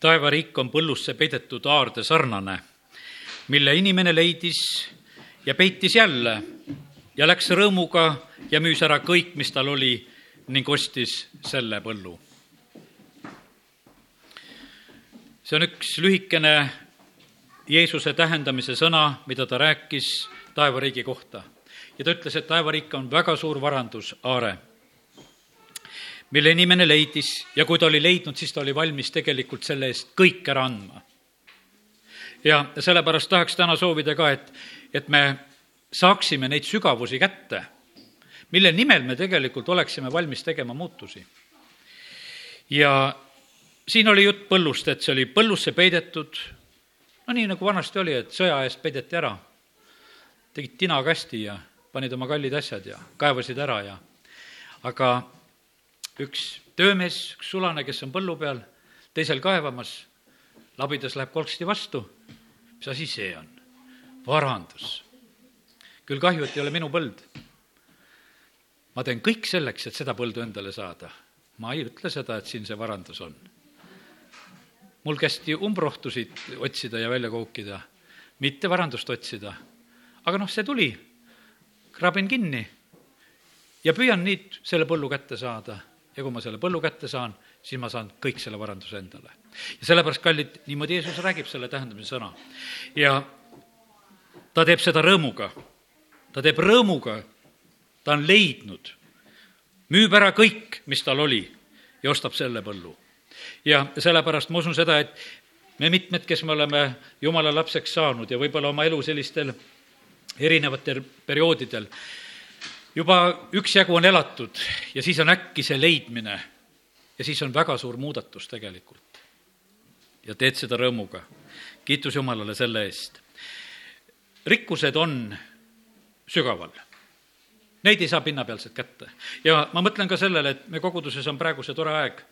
taevariik on põllusse peidetud aarde sarnane, mille inimene leidis ja peitis jälle ja läks rõõmuga ja müüs ära kõik, mis tal oli ning ostis selle põllu. see on üks lühikene Jeesuse tähendamise sõna, mida ta rääkis taevariigi kohta. ja ta ütles, et taevariik on väga suur varandusaare mille inimene leidis ja kui ta oli leidnud, siis ta oli valmis tegelikult selle eest kõik ära andma. ja sellepärast tahaks täna soovida ka, et, et me saaksime neid sügavusi kätte, mille nimel me tegelikult oleksime valmis tegema muutusi. ja siin oli jutt põllust, et see oli põllusse peidetud, no nii nagu vanasti oli, et sõja eest peideti ära. tegid tinakasti ja panid oma kallid asjad ja kaevasid ära ja aga üks töömees, üks sulane, kes on põllu peal, teisel kaevamas, labidas läheb kolksti vastu. mis asi see on? varandus. küll kahju, et ei ole minu põld. ma teen kõik selleks, et seda põldu endale saada. ma ei ütle seda, et siin see varandus on. mul kästi umbrohtusid otsida ja välja koukida, mitte varandust otsida. aga noh, see tuli, krabin kinni ja püüan nüüd selle põllu kätte saada ja kui ma selle põllu kätte saan, siis ma saan kõik selle varanduse endale. ja sellepärast, kallid, niimoodi Jeesus räägib selle tähendamise sõna. ja ta teeb seda rõõmuga. ta teeb rõõmuga, ta on leidnud, müüb ära kõik, mis tal oli ja ostab selle põllu. ja sellepärast ma usun seda, et me mitmed, kes me oleme jumala lapseks saanud ja võib-olla oma elu sellistel erinevatel perioodidel, juba üksjagu on elatud ja siis on äkki see leidmine ja siis on väga suur muudatus tegelikult. ja teed seda rõõmuga. kiitus Jumalale selle eest. rikkused on sügaval. Neid ei saa pinnapealselt kätte. ja ma mõtlen ka sellele, et me koguduses on praegu see tore aeg,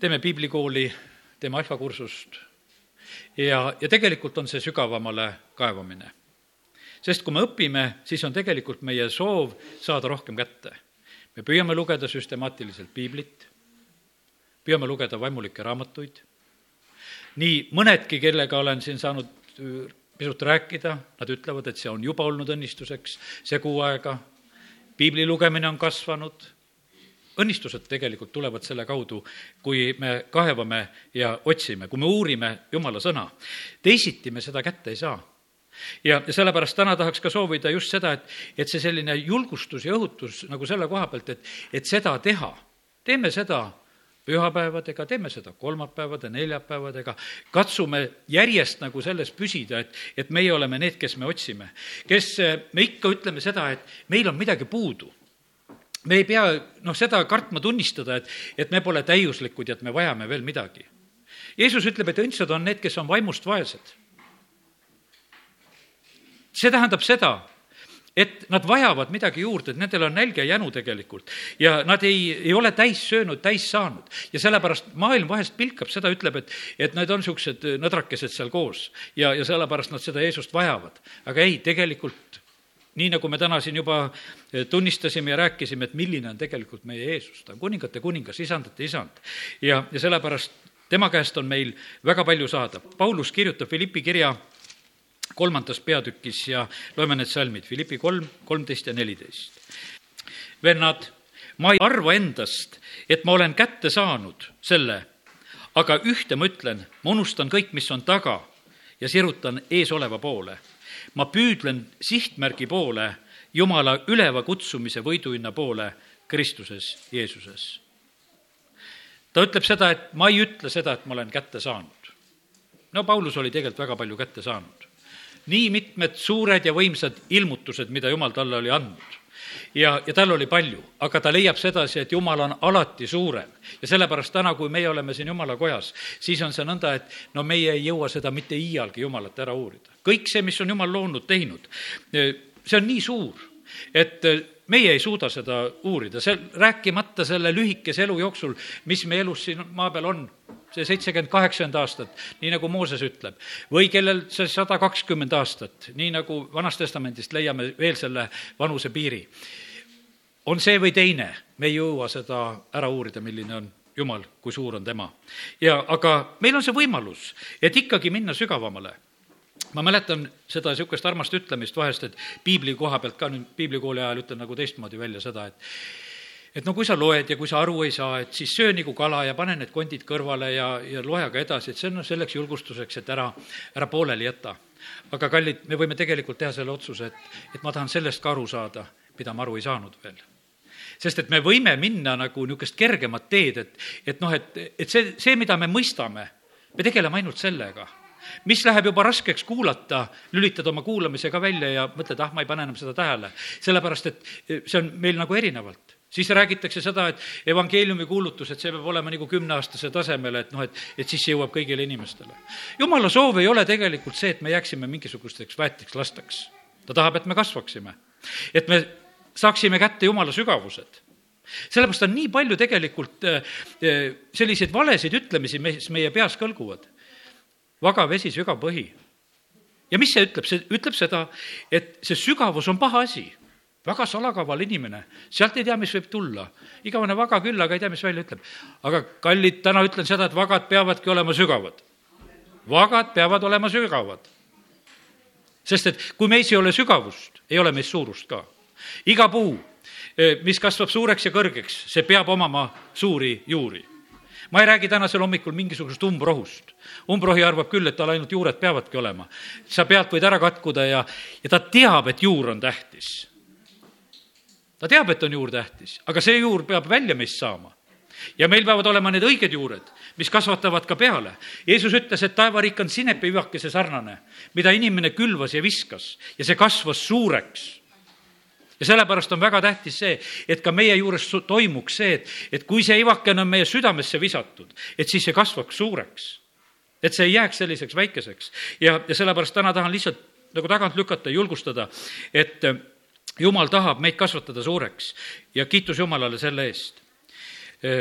teeme piiblikooli, teeme alfakursust ja, ja tegelikult on see sügavamale kaevamine sest kui me õpime, siis on tegelikult meie soov saada rohkem kätte. me püüame lugeda süstemaatiliselt piiblit, püüame lugeda vaimulikke raamatuid, nii mõnedki, kellega olen siin saanud pisut rääkida, nad ütlevad, et see on juba olnud õnnistuseks, see kuu aega, piibli lugemine on kasvanud, õnnistused tegelikult tulevad selle kaudu, kui me kaevame ja otsime, kui me uurime Jumala sõna. teisiti me seda kätte ei saa ja, ja sellepärast täna tahaks ka soovida just seda, et, et see selline julgustus ja õhutus nagu selle koha pealt, et, et seda teha, teeme seda pühapäevadega, teeme seda kolmapäevade, neljapäevadega, katsume järjest nagu selles püsida, et, et meie oleme need, kes me otsime. kes me ikka ütleme seda, et meil on midagi puudu me ei pea noh, seda kartma tunnistada, et, et me pole täiuslikud ja et me vajame veel midagi. Jeesus ütleb, et õndsad on need, kes on vaimust vaesed see tähendab seda, et nad vajavad midagi juurde, et nendel on nälg ja jänu tegelikult ja nad ei, ei ole täis söönud, täis saanud. ja sellepärast maailm vahest pilkab seda, ütleb, et, et need on niisugused nõdrakesed seal koos ja, ja sellepärast nad seda Jeesust vajavad. aga ei, tegelikult nii nagu me täna siin juba tunnistasime ja rääkisime, et milline on tegelikult meie Jeesus, ta on kuningate kuningas, isandate isand. ja, ja sellepärast tema käest on meil väga palju saada. Paulus kirjutab Philippi kirja kolmandas peatükis ja loeme need salmid, Philippi kolm, kolmteist ja neliteist. vennad, ma ei arva endast, et ma olen kätte saanud selle, aga ühte ma ütlen, ma unustan kõik, mis on taga ja sirutan eesoleva poole. ma püüdlen sihtmärgi poole, Jumala üleva kutsumise võiduhinna poole Kristuses Jeesuses. ta ütleb seda, et ma ei ütle seda, et ma olen kätte saanud. no Paulus oli tegelikult väga palju kätte saanud nii mitmed suured ja võimsad ilmutused, mida Jumal talle oli andnud ja, ja tal oli palju, aga ta leiab sedasi, et Jumal on alati suurem. ja sellepärast täna, kui meie oleme siin Jumala kojas, siis on see nõnda, et no meie ei jõua seda mitte iialgi Jumalat ära uurida. kõik see, mis on Jumal loonud, teinud, see on nii suur, et meie ei suuda seda uurida, see, rääkimata selle lühikese elu jooksul, mis meie elus siin maa peal on, see seitsekümmend, kaheksakümmend aastat, nii nagu Mooses ütleb, või kellel see sada kakskümmend aastat, nii nagu Vanast Testamendist leiame veel selle vanusepiiri. on see või teine, me ei jõua seda ära uurida, milline on Jumal, kui suur on tema. ja aga meil on see võimalus, et ikkagi minna sügavamale ma mäletan seda niisugust armast ütlemist vahest, et piibli koha pealt ka nüüd piiblikooli ajal ütlen nagu teistmoodi välja seda, et et no kui sa loed ja kui sa aru ei saa, et siis söö nagu kala ja pane need kondid kõrvale ja, ja loe aga edasi, et see on noh, selleks julgustuseks, et ära, ära pooleli jäta. aga kallid, me võime tegelikult teha selle otsuse, et, et ma tahan sellest ka aru saada, mida ma aru ei saanud veel sest et me võime minna nagu niisugust kergemat teed, et, et noh, et, et see, see, mida me mõistame, me tegeleme ainult sellega mis läheb juba raskeks kuulata, lülitad oma kuulamise ka välja ja mõtled, ah, ma ei pane enam seda tähele. sellepärast, et see on meil nagu erinevalt siis räägitakse seda, et evangeeliumi kuulutus, et see peab olema nagu kümneaastase tasemel, et noh, et, et siis see jõuab kõigile inimestele. jumala soov ei ole tegelikult see, et me jääksime mingisugusteks väeteks lasteks. ta tahab, et me kasvaksime. et me saaksime kätte jumala sügavused sellepärast on nii palju tegelikult äh, äh, selliseid valesid ütlemisi, mis meie peas kõlguvad. vaga vesi, sügav põhi. ja mis see ütleb, see ütleb seda, et see sügavus on paha asi väga salakaval inimene, sealt ei tea, mis võib tulla. igavene vaga küll, aga ei tea, mis välja ütleb. aga kallid, täna ütlen seda, et vagad peavadki olema sügavad. vagad peavad olema sügavad. sest et kui meis ei ole sügavust, ei ole meis suurust ka. iga puu, eh, mis kasvab suureks ja kõrgeks, see peab omama suuri juuri ma ei räägi tänasel hommikul mingisugusest umbrohust. umbrohi arvab küll, et tal ainult juured peavadki olema. sa pealt võid ära katkuda ja, ja ta teab, et juur on tähtis ta teab, et on juur tähtis, aga see juur peab välja meist saama. ja meil peavad olema need õiged juured, mis kasvatavad ka peale. Jeesus ütles, et taevariik on sinepivakese sarnane, mida inimene külvas ja viskas ja see kasvas suureks ja sellepärast on väga tähtis see, et ka meie juures toimuks see, et, et kui see ivakene on meie südamesse visatud, et siis see kasvaks suureks. et see ei jääks selliseks väikeseks ja, ja sellepärast täna tahan lihtsalt nagu tagant lükata julgustada, et jumal tahab meid kasvatada suureks ja kiitus Jumalale selle eest.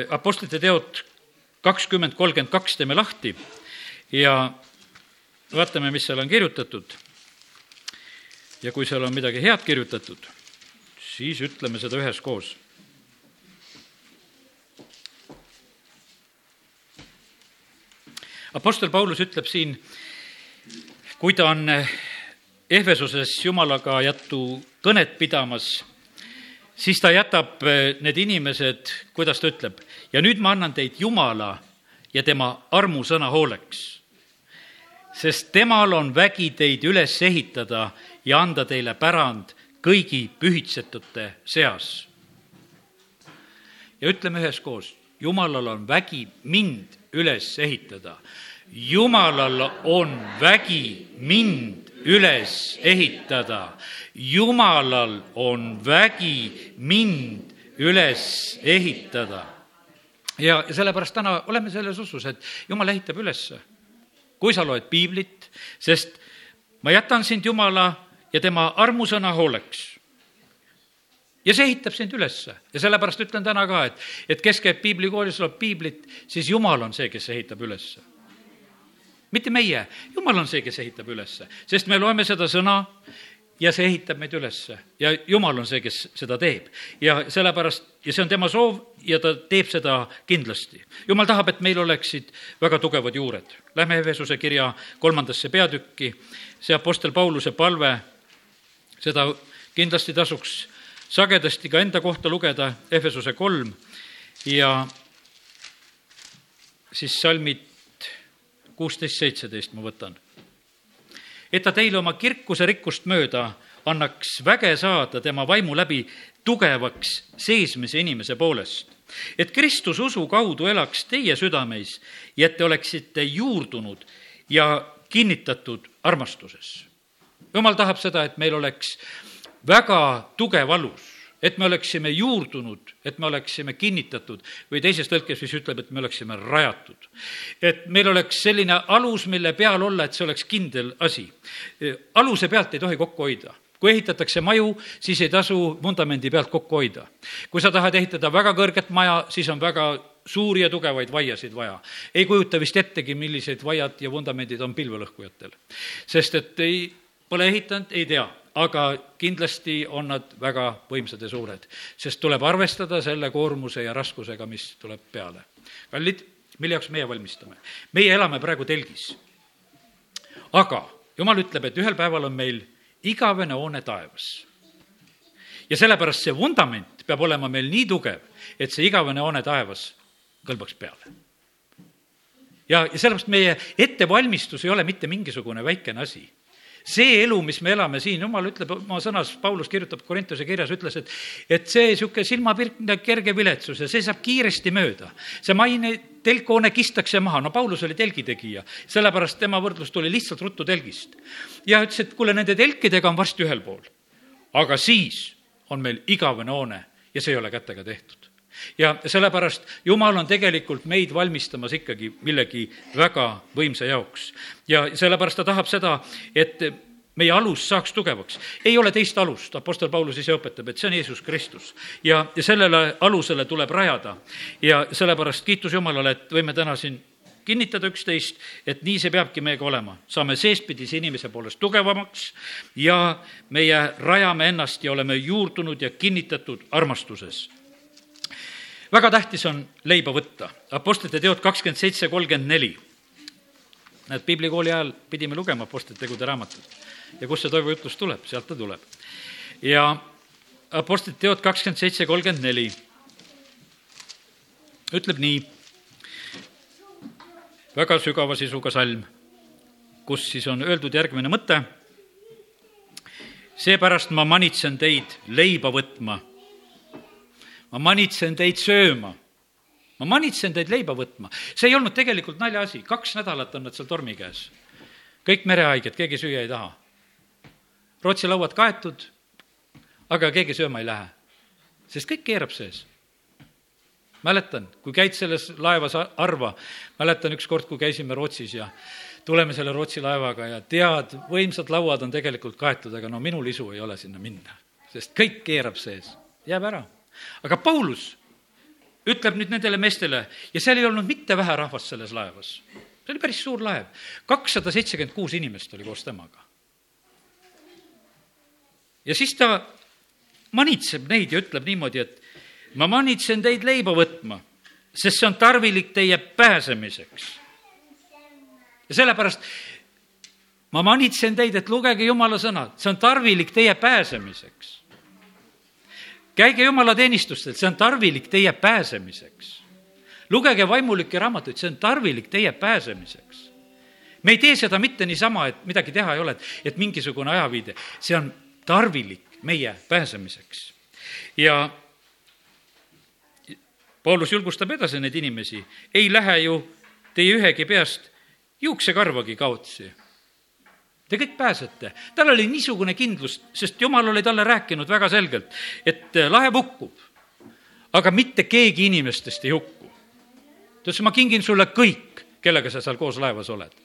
Apostlite teod kakskümmend kolmkümmend kaks teeme lahti ja vaatame, mis seal on kirjutatud. ja kui seal on midagi head kirjutatud, siis ütleme seda üheskoos. Apostel Paulus ütleb siin, kui ta on Ehvesuses Jumalaga jättu kõnet pidamas, siis ta jätab eh, need inimesed, kuidas ta ütleb, ja nüüd ma annan teid Jumala ja tema armusõna hooleks. sest temal on vägi teid üles ehitada ja anda teile pärand kõigi pühitsetute seas. ja ütleme üheskoos, Jumalal on vägi mind üles ehitada. Jumalal on vägi mind üles ehitada. Jumalal on vägi mind üles ehitada. ja, sellepärast täna oleme selles usus, et Jumal ehitab ülesse. kui sa loed piiblit, sest ma jätan sind Jumala ja tema armusõna hooleks ja see ehitab sind ülesse ja sellepärast ütlen täna ka, et, et kes käib piiblikoolis, loeb piiblit, siis Jumal on see, kes ehitab ülesse mitte meie, jumal on see, kes ehitab ülesse, sest me loeme seda sõna ja see ehitab meid ülesse ja jumal on see, kes seda teeb. ja sellepärast, ja see on tema soov ja ta teeb seda kindlasti. jumal tahab, et meil oleksid väga tugevad juured. Lähme Efesuse kirja kolmandasse peatükki, see Apostel Pauluse palve, seda kindlasti tasuks sagedasti ka enda kohta lugeda, Efesuse kolm ja siis salmid kuusteist, seitseteist ma võtan. et ta teile oma kirkuse rikkust mööda annaks väge saada tema vaimu läbi tugevaks seesmise inimese poolest. et Kristus usu kaudu elaks teie südameis ja et te oleksite juurdunud ja kinnitatud armastuses. jumal tahab seda, et meil oleks väga tugev alus et me oleksime juurdunud, et me oleksime kinnitatud või teises tõlkes, mis ütleb, et me oleksime rajatud. et meil oleks selline alus, mille peal olla, et see oleks kindel asi. aluse pealt ei tohi kokku hoida kui ehitatakse maju, siis ei tasu vundamendi pealt kokku hoida. kui sa tahad ehitada väga kõrget maja, siis on väga suuri ja tugevaid vaiasid vaja. ei kujuta vist ettegi, millised vaiad ja vundamendid on pilvelõhkujatel. sest et ei, pole ehitanud, ei tea aga kindlasti on nad väga võimsad ja suured, sest tuleb arvestada selle koormuse ja raskusega, mis tuleb peale. kallid, mille jaoks meie valmistame? meie elame praegu telgis. aga jumal ütleb, et ühel päeval on meil igavene hoone taevas. ja sellepärast see vundament peab olema meil nii tugev, et see igavene hoone taevas kõlbaks peale. ja, ja sellepärast meie ettevalmistus ei ole mitte mingisugune väikene asi see elu, mis me elame siin, jumal ütleb oma sõnas, Paulus kirjutab Korintuse kirjas, ütles, et et see niisugune silmapilkne kerge viletsus ja see saab kiiresti mööda. see maine telkhoone kistakse maha, no Paulus oli telgitegija, sellepärast tema võrdlus tuli lihtsalt ruttu telgist. ja ütles, et kuule, nende telkidega on varsti ühel pool. aga siis on meil igavene hoone ja see ei ole kätega tehtud ja sellepärast Jumal on tegelikult meid valmistamas ikkagi millegi väga võimsa jaoks. ja sellepärast ta tahab seda, et meie alus saaks tugevaks. ei ole teist alust, Apostel Paulus ise õpetab, et see on Jeesus Kristus. ja, sellele alusele tuleb rajada. ja sellepärast kiitus Jumalale, et võime täna siin kinnitada üksteist, et nii see peabki meiega olema. saame seestpidise inimese poolest tugevamaks ja meie rajame ennast ja oleme juurdunud ja kinnitatud armastuses väga tähtis on leiba võtta. Apostlite teod kakskümmend seitse, kolmkümmend neli. näed, piiblikooli ajal pidime lugema Apostlite tegude raamatut. ja kust see Toivo jutlus tuleb, sealt ta tuleb. ja Apostlite teod kakskümmend seitse, kolmkümmend neli ütleb nii, väga sügava sisuga salm, kus siis on öeldud järgmine mõte. seepärast ma manitsen teid leiba võtma ma manitsen teid sööma. ma manitsen teid leiba võtma. see ei olnud tegelikult naljaasi, kaks nädalat on nad seal tormi käes. kõik merehaiged, keegi süüa ei taha. Rootsi lauad kaetud, aga keegi sööma ei lähe, sest kõik keerab sees mäletan, kui käid selles laevas harva, mäletan ükskord, kui käisime Rootsis ja tuleme selle Rootsi laevaga ja tead, võimsad lauad on tegelikult kaetud, aga no minul isu ei ole sinna minna, sest kõik keerab sees, jääb ära aga Paulus ütleb nüüd nendele meestele ja seal ei olnud mitte vähe rahvast selles laevas. see oli päris suur laev, kakssada seitsekümmend kuus inimest oli koos temaga. ja siis ta manitseb neid ja ütleb niimoodi, et ma manitsen teid leiba võtma, sest see on tarvilik teie pääsemiseks. ja sellepärast ma manitsen teid, et lugege jumala sõna, see on tarvilik teie pääsemiseks käige jumalateenistustel, see on tarvilik teie pääsemiseks. lugege vaimulikke raamatuid, see on tarvilik teie pääsemiseks. me ei tee seda mitte niisama, et midagi teha ei ole, et, et mingisugune ajaviide, see on tarvilik meie pääsemiseks. ja Paulus julgustab edasi neid inimesi, ei lähe ju teie ühegi peast juuksekarvagi kaotsi Te kõik pääsete. tal oli niisugune kindlus, sest jumal oli talle rääkinud väga selgelt, et äh, laev hukkub, aga mitte keegi inimestest ei hukku. ta ütles, ma kingin sulle kõik, kellega sa seal koos laevas oled.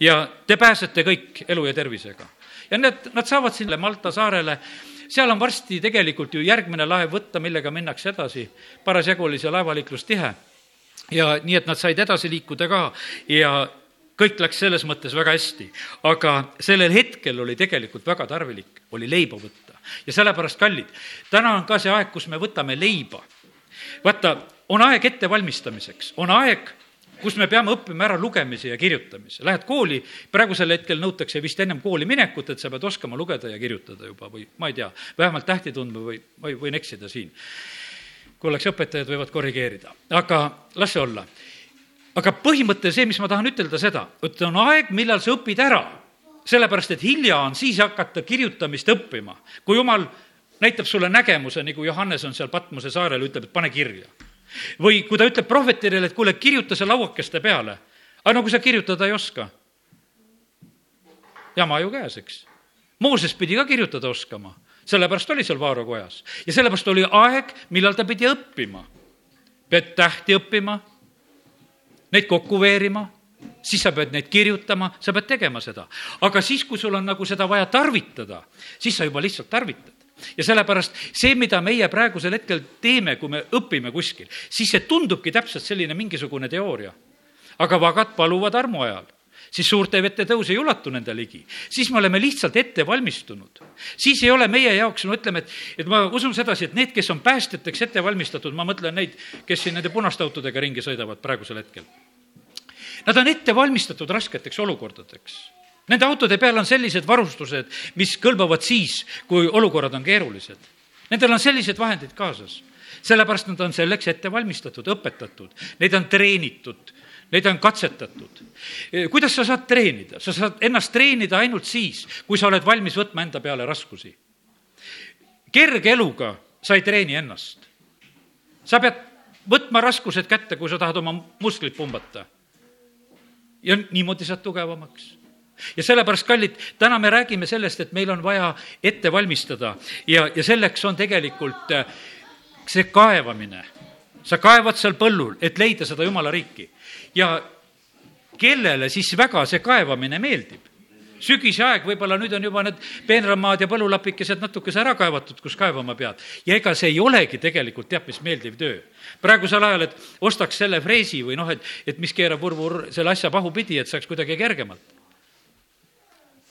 ja te pääsete kõik elu ja tervisega. ja need, nad saavad sinna Malta saarele, seal on varsti tegelikult ju järgmine laev võtta, millega minnakse edasi. parasjagu oli see laevaliiklus tihe ja nii, et nad said edasi liikuda ka ja kõik läks selles mõttes väga hästi, aga sellel hetkel oli tegelikult väga tarvilik, oli leiba võtta. ja sellepärast, kallid, täna on ka see aeg, kus me võtame leiba. vaata, on aeg ettevalmistamiseks, on aeg, kus me peame õppima ära lugemise ja kirjutamise. Lähed kooli, praegusel hetkel nõutakse vist ennem kooli minekut, et sa pead oskama lugeda ja kirjutada juba või ma ei tea, vähemalt tähti tundma või, või võin eksida siin. kui oleks õpetajad, võivad korrigeerida, aga las see olla aga põhimõte see, mis ma tahan ütelda seda, et on aeg, millal sa õpid ära. sellepärast, et hilja on siis hakata kirjutamist õppima. kui jumal näitab sulle nägemuse, nagu Johannes on seal Patmose saarel, ütleb, et pane kirja. või kui ta ütleb prohvetile, et kuule, kirjuta see lauakeste peale. aga no kui sa kirjutada ei oska, jama ju käes, eks. Mooses pidi ka kirjutada oskama, sellepärast oli seal Vaaro kojas ja sellepärast oli aeg, millal ta pidi õppima. pead tähti õppima neid kokku veerima, siis sa pead neid kirjutama, sa pead tegema seda. aga siis, kui sul on nagu seda vaja tarvitada, siis sa juba lihtsalt tarvitad ja sellepärast see, mida meie praegusel hetkel teeme, kui me õpime kuskil, siis see tundubki täpselt selline mingisugune teooria. aga vagad paluvad armu ajal siis suurte vete tõus ei ulatu nende ligi. siis me oleme lihtsalt ette valmistunud. siis ei ole meie jaoks, no ütleme, et, et ma usun sedasi, et need, kes on päästjateks ette valmistatud, ma mõtlen neid, kes siin nende punaste autodega ringi sõidavad praegusel hetkel. Nad on ette valmistatud rasketeks olukordadeks. Nende autode peal on sellised varustused, mis kõlbavad siis, kui olukorrad on keerulised. Nendel on sellised vahendid kaasas sellepärast nad on selleks ette valmistatud, õpetatud, neid on treenitud Neid on katsetatud. kuidas sa saad treenida? sa saad ennast treenida ainult siis, kui sa oled valmis võtma enda peale raskusi. kerge eluga sa ei treeni ennast. sa pead võtma raskused kätte, kui sa tahad oma musklit pumbata. ja niimoodi saad tugevamaks ja sellepärast, kallid, täna me räägime sellest, et meil on vaja ette valmistada ja, ja selleks on tegelikult äh, see kaevamine. sa kaevad seal põllul, et leida seda jumala riiki ja kellele siis väga see kaevamine meeldib? sügise aeg, võib-olla nüüd on juba need peenramaad ja põllulapikesed natukese ära kaevatud, kus kaevama pead. ja ega see ei olegi tegelikult teab mis meeldiv töö. praegusel ajal, et ostaks selle freesi või noh, et, et mis keerab vurvur selle asja pahupidi, et saaks kuidagi kergemalt.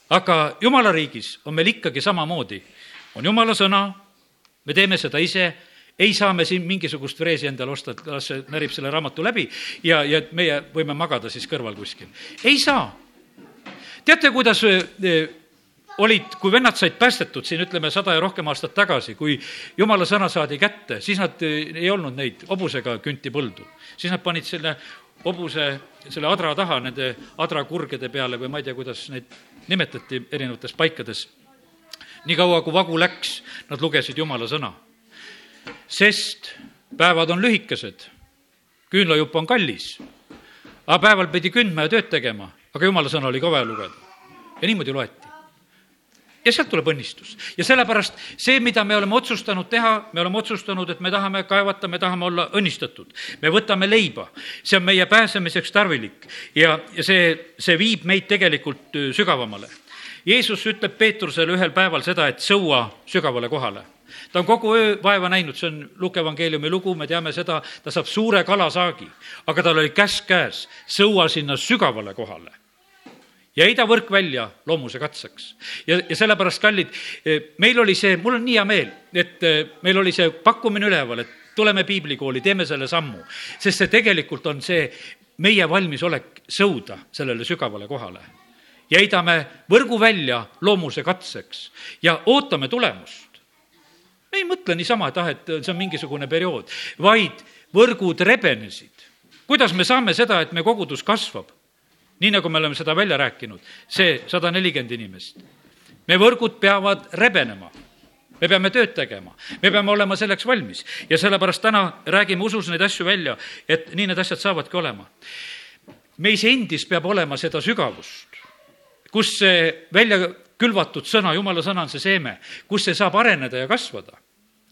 aga jumala riigis on meil ikkagi samamoodi. on jumala sõna, me teeme seda ise ei saa me siin mingisugust freesi endale osta, et las see närib selle raamatu läbi ja, ja meie võime magada siis kõrval kuskil. ei saa. teate, kuidas olid, kui vennad said päästetud siin ütleme sada ja rohkem aastat tagasi, kui jumala sõna saadi kätte, siis nad ei olnud neid hobusega künti põldu. siis nad panid selle hobuse, selle adra taha, nende adrakurgede peale või ma ei tea, kuidas neid nimetati erinevates paikades. niikaua, kui vagu läks, nad lugesid jumala sõna sest päevad on lühikesed, küünlajupp on kallis. aga päeval pidi kündma ja tööd tegema, aga jumala sõna oli ka vaja lugeda. ja niimoodi loeti. ja sealt tuleb õnnistus. ja sellepärast see, mida me oleme otsustanud teha, me oleme otsustanud, et me tahame kaevata, me tahame olla õnnistatud. me võtame leiba, see on meie pääsemiseks tarvilik ja, ja see, see viib meid tegelikult sügavamale. Jeesus ütleb Peetrusele ühel päeval seda, et sõua sügavale kohale ta on kogu öö vaeva näinud, see on Luke evangeeliumi lugu, me teame seda, ta saab suure kalasaagi, aga tal oli käsk käes, sõua sinna sügavale kohale ja heida võrk välja loomuse katseks. ja, ja sellepärast, kallid, meil oli see, mul on nii hea meel, et meil oli see pakkumine üleval, et tuleme piiblikooli, teeme selle sammu, sest see tegelikult on see meie valmisolek sõuda sellele sügavale kohale. ja heidame võrgu välja loomuse katseks ja ootame tulemust ei mõtle niisama, et ah, et see on mingisugune periood, vaid võrgud rebenesid. kuidas me saame seda, et me kogudus kasvab? nii nagu me oleme seda välja rääkinud, see sada nelikümmend inimest. me võrgud peavad rebenema me peame tööd tegema, me peame olema selleks valmis ja sellepärast täna räägime usus neid asju välja, et nii need asjad saavadki olema. meis endis peab olema seda sügavust, kus see välja külvatud sõna, jumala sõna on see seeme, kus see saab areneda ja kasvada.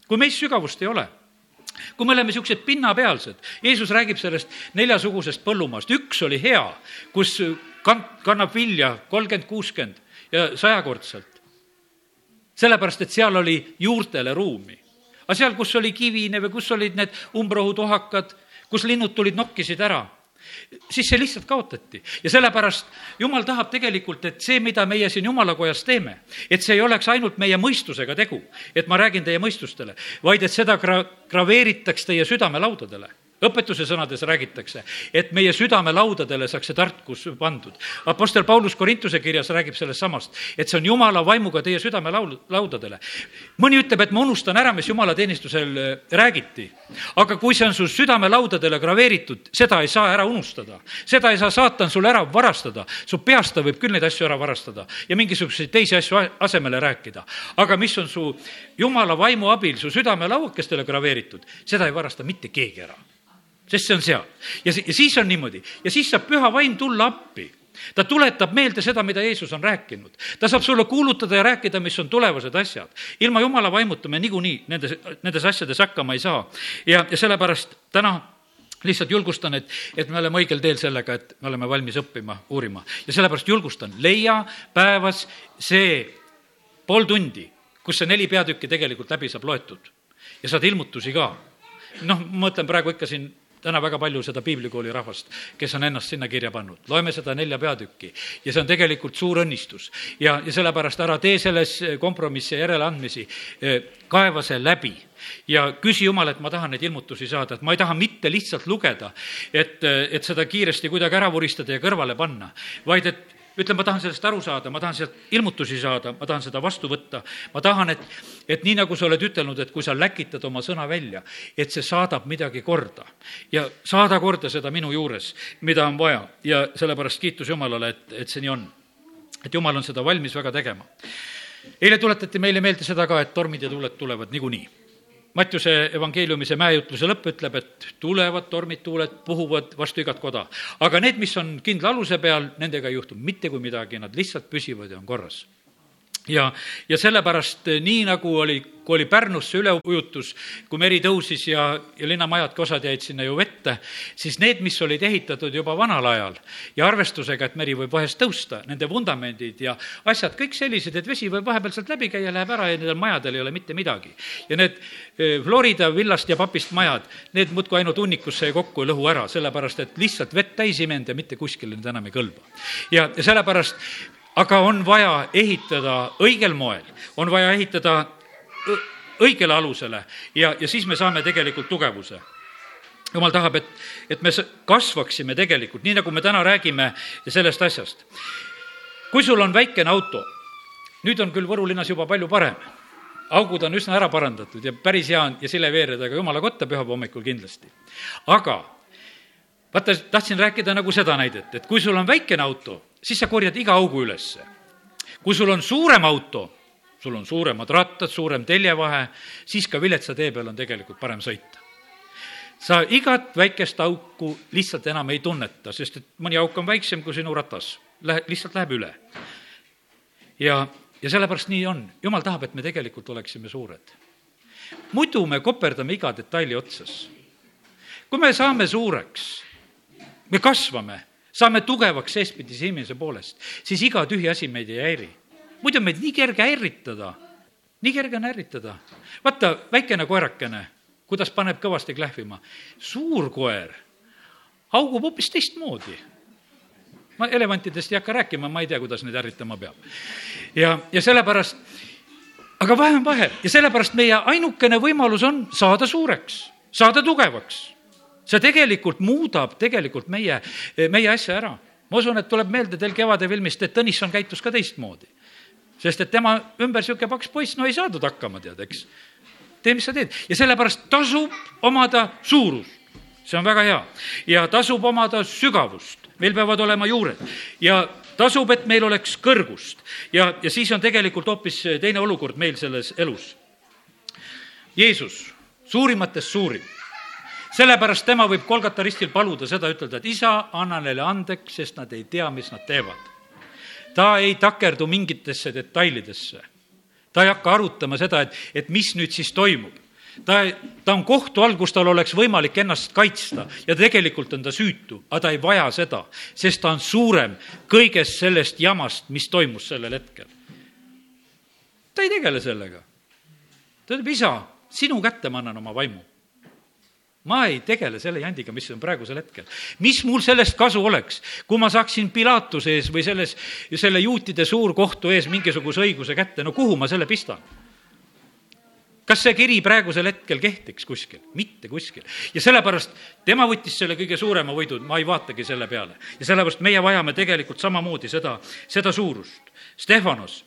kui meis sügavust ei ole, kui me oleme niisugused pinnapealsed, Jeesus räägib sellest neljasugusest põllumaast, üks oli hea, kus kan-, kannab vilja kolmkümmend, kuuskümmend ja sajakordselt. sellepärast, et seal oli juurtele ruumi. aga seal, kus oli kivine või kus olid need umbrohutohakad, kus linnud tulid, nokkisid ära siis see lihtsalt kaotati. ja sellepärast Jumal tahab tegelikult, et see, mida meie siin Jumalakojas teeme, et see ei oleks ainult meie mõistusega tegu, et ma räägin teie mõistustele, vaid et seda gra-, graveeritaks teie südamelaudadele õpetuse sõnades räägitakse, et meie südamelaudadele saaks see tarkus pandud. Apostel Paulus Korintuse kirjas räägib sellest samast, et see on jumala vaimuga teie südamelaud-, laudadele. mõni ütleb, et ma unustan ära, mis jumalateenistusel äh, räägiti. aga kui see on su südamelaudadele graveeritud, seda ei saa ära unustada. seda ei saa saatan sul ära varastada. su peast ta võib küll neid asju ära varastada ja mingisuguseid teisi asju asemele rääkida. aga mis on su jumala vaimu abil su südamelauakestele graveeritud, seda ei varasta mitte keegi ära sest see on seal. ja, ja siis on niimoodi ja siis saab püha vaim tulla appi ta tuletab meelde seda, mida Jeesus on rääkinud. ta saab sulle kuulutada ja rääkida, mis on tulevased asjad. ilma jumala vaimuta me niikuinii nendes, nendes asjades hakkama ei saa. ja, ja sellepärast täna lihtsalt julgustan, et, et me oleme õigel teel sellega, et me oleme valmis õppima, uurima. ja sellepärast julgustan, leia päevas see pool tundi, kus see neli peatükki tegelikult läbi saab loetud. ja saad ilmutusi ka. noh, ma mõtlen praegu ikka siin täna väga palju seda piiblikooli rahvast, kes on ennast sinna kirja pannud. loeme seda nelja peatükki ja see on tegelikult suur õnnistus. ja, ja sellepärast ära tee selles kompromisse ja järeleandmisi, kaeva see läbi ja küsi Jumal, et ma tahan neid ilmutusi saada, et ma ei taha mitte lihtsalt lugeda, et, et seda kiiresti kuidagi ära vuristada ja kõrvale panna, vaid et ütlen, ma tahan sellest aru saada, ma tahan sealt ilmutusi saada, ma tahan seda vastu võtta. ma tahan, et, et nii, nagu sa oled ütelnud, et kui sa läkitad oma sõna välja, et see saadab midagi korda. ja saada korda seda minu juures, mida on vaja ja sellepärast kiitus Jumalale, et, et see nii on. et Jumal on seda valmis väga tegema. eile tuletati meile meelde seda ka, et tormid ja tuuled tulevad niikuinii Mattiuse evangeeliumi see mäejutluse lõpp ütleb, et tulevad tormid, tuuled puhuvad vastu igat koda. aga need, mis on kindla aluse peal, nendega ei juhtu mitte kui midagi, nad lihtsalt püsivad ja on korras ja, ja sellepärast eh, nii, nagu oli, kui oli Pärnusse üleujutus, kui meri tõusis ja, ja linnamajadki, osad jäid sinna ju vette, siis need, mis olid ehitatud juba vanal ajal ja arvestusega, et meri võib vahest tõusta, nende vundamendid ja asjad, kõik sellised, et vesi võib vahepeal sealt läbi käia, läheb ära ja nendel majadel ei ole mitte midagi. ja need eh, Florida villast ja papist majad, need muudkui ainult hunnikusse kokku ei lõhu ära, sellepärast et lihtsalt vett täis imenud ja mitte kuskile need enam ei kõlba. ja, ja sellepärast aga on vaja ehitada õigel moel, on vaja ehitada õigele alusele ja, ja siis me saame tegelikult tugevuse jumal tahab, et, et me kasvaksime tegelikult, nii nagu me täna räägime sellest asjast. kui sul on väikene auto, nüüd on küll Võru linnas juba palju parem, augud on üsna ära parandatud ja päris hea on ja sileveeredega jumala kotta pühapäeva hommikul kindlasti. aga vaata, tahtsin rääkida nagu seda näidet, et kui sul on väikene auto, siis sa korjad iga augu ülesse. kui sul on suurem auto, sul on suuremad rattad, suurem teljevahe, siis ka viletsa tee peal on tegelikult parem sõita. sa igat väikest auku lihtsalt enam ei tunneta, sest et mõni auk on väiksem kui sinu ratas, lähe-, lihtsalt läheb üle. ja, ja sellepärast nii on, jumal tahab, et me tegelikult oleksime suured. muidu me koperdame iga detaili otsas. kui me saame suureks, me kasvame saame tugevaks seestpidise inimese poolest, siis iga tühi asi meid ei häiri. muidu meid nii kerge ärritada, nii kerge on ärritada. vaata, väikene koerakene, kuidas paneb kõvasti klähvima. suur koer haugub hoopis teistmoodi ma elevantidest ei hakka rääkima, ma ei tea, kuidas neid ärritama peab. ja, ja sellepärast, aga vahe on vahe ja sellepärast meie ainukene võimalus on saada suureks, saada tugevaks see tegelikult muudab tegelikult meie, meie asja ära. ma usun, et tuleb meelde teil Kevade filmist, et Tõnisson käitus ka teistmoodi. sest et tema ümber niisugune paks poiss, no ei saadud hakkama, tead, eks. tee, mis sa teed ja sellepärast tasub omada suurust. see on väga hea ja tasub omada sügavust, meil peavad olema juured ja tasub, et meil oleks kõrgust ja, ja siis on tegelikult hoopis teine olukord meil selles elus. Jeesus, suurimatest suurim sellepärast tema võib Kolgata ristil paluda seda, ütelda, et isa, anna neile andeks, sest nad ei tea, mis nad teevad. ta ei takerdu mingitesse detailidesse. ta ei hakka arutama seda, et, et mis nüüd siis toimub ta, ta on kohtu all, kus tal oleks võimalik ennast kaitsta ja tegelikult on ta süütu, aga ta ei vaja seda, sest ta on suurem kõigest sellest jamast, mis toimus sellel hetkel. ta ei tegele sellega. ta ütleb, isa, sinu kätte ma annan oma vaimu ma ei tegele selle jandiga, mis on praegusel hetkel. mis mul sellest kasu oleks, kui ma saaksin Pilatuse ees või selles, selle juutide suurkohtu ees mingisuguse õiguse kätte, no kuhu ma selle pistan? kas see kiri praegusel hetkel kehtiks kuskil? mitte kuskil. ja sellepärast tema võttis selle kõige suurema võidu, ma ei vaatagi selle peale. ja sellepärast meie vajame tegelikult samamoodi seda, seda suurust. Stefanos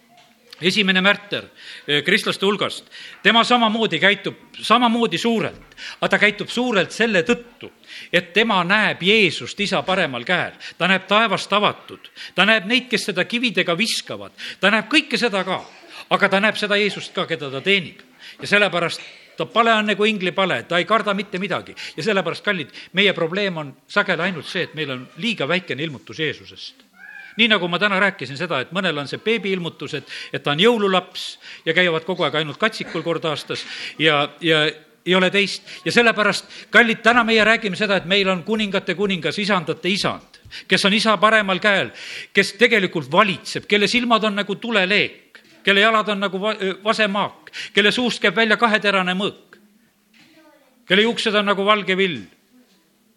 esimene märter eh, kristlaste hulgast, tema samamoodi käitub samamoodi suurelt, aga ta käitub suurelt selle tõttu, et tema näeb Jeesust isa paremal käel, ta näeb taevast avatud, ta näeb neid, kes seda kividega viskavad, ta näeb kõike seda ka, aga ta näeb seda Jeesust ka, keda ta teenib. ja sellepärast ta pale on nagu inglipale, ta ei karda mitte midagi. Ja sellepärast, kallid, meie probleem on sageli ainult see, et meil on liiga väikene ilmutus Jeesusest nii nagu ma täna rääkisin seda, et mõnel on see beebiilmutus, et, et ta on jõululaps ja käivad kogu aeg ainult katsikul kord aastas ja, ja ei ole teist. Ja sellepärast, kallid, täna meie räägime seda, et meil on kuningate kuningas, isandate isand, kes on isa paremal käel, kes tegelikult valitseb, kelle silmad on nagu tuleleek, kelle jalad on nagu va-, vasemaak, kelle suust käib välja kaheterane mõõk, kelle juuksed on nagu valge vill.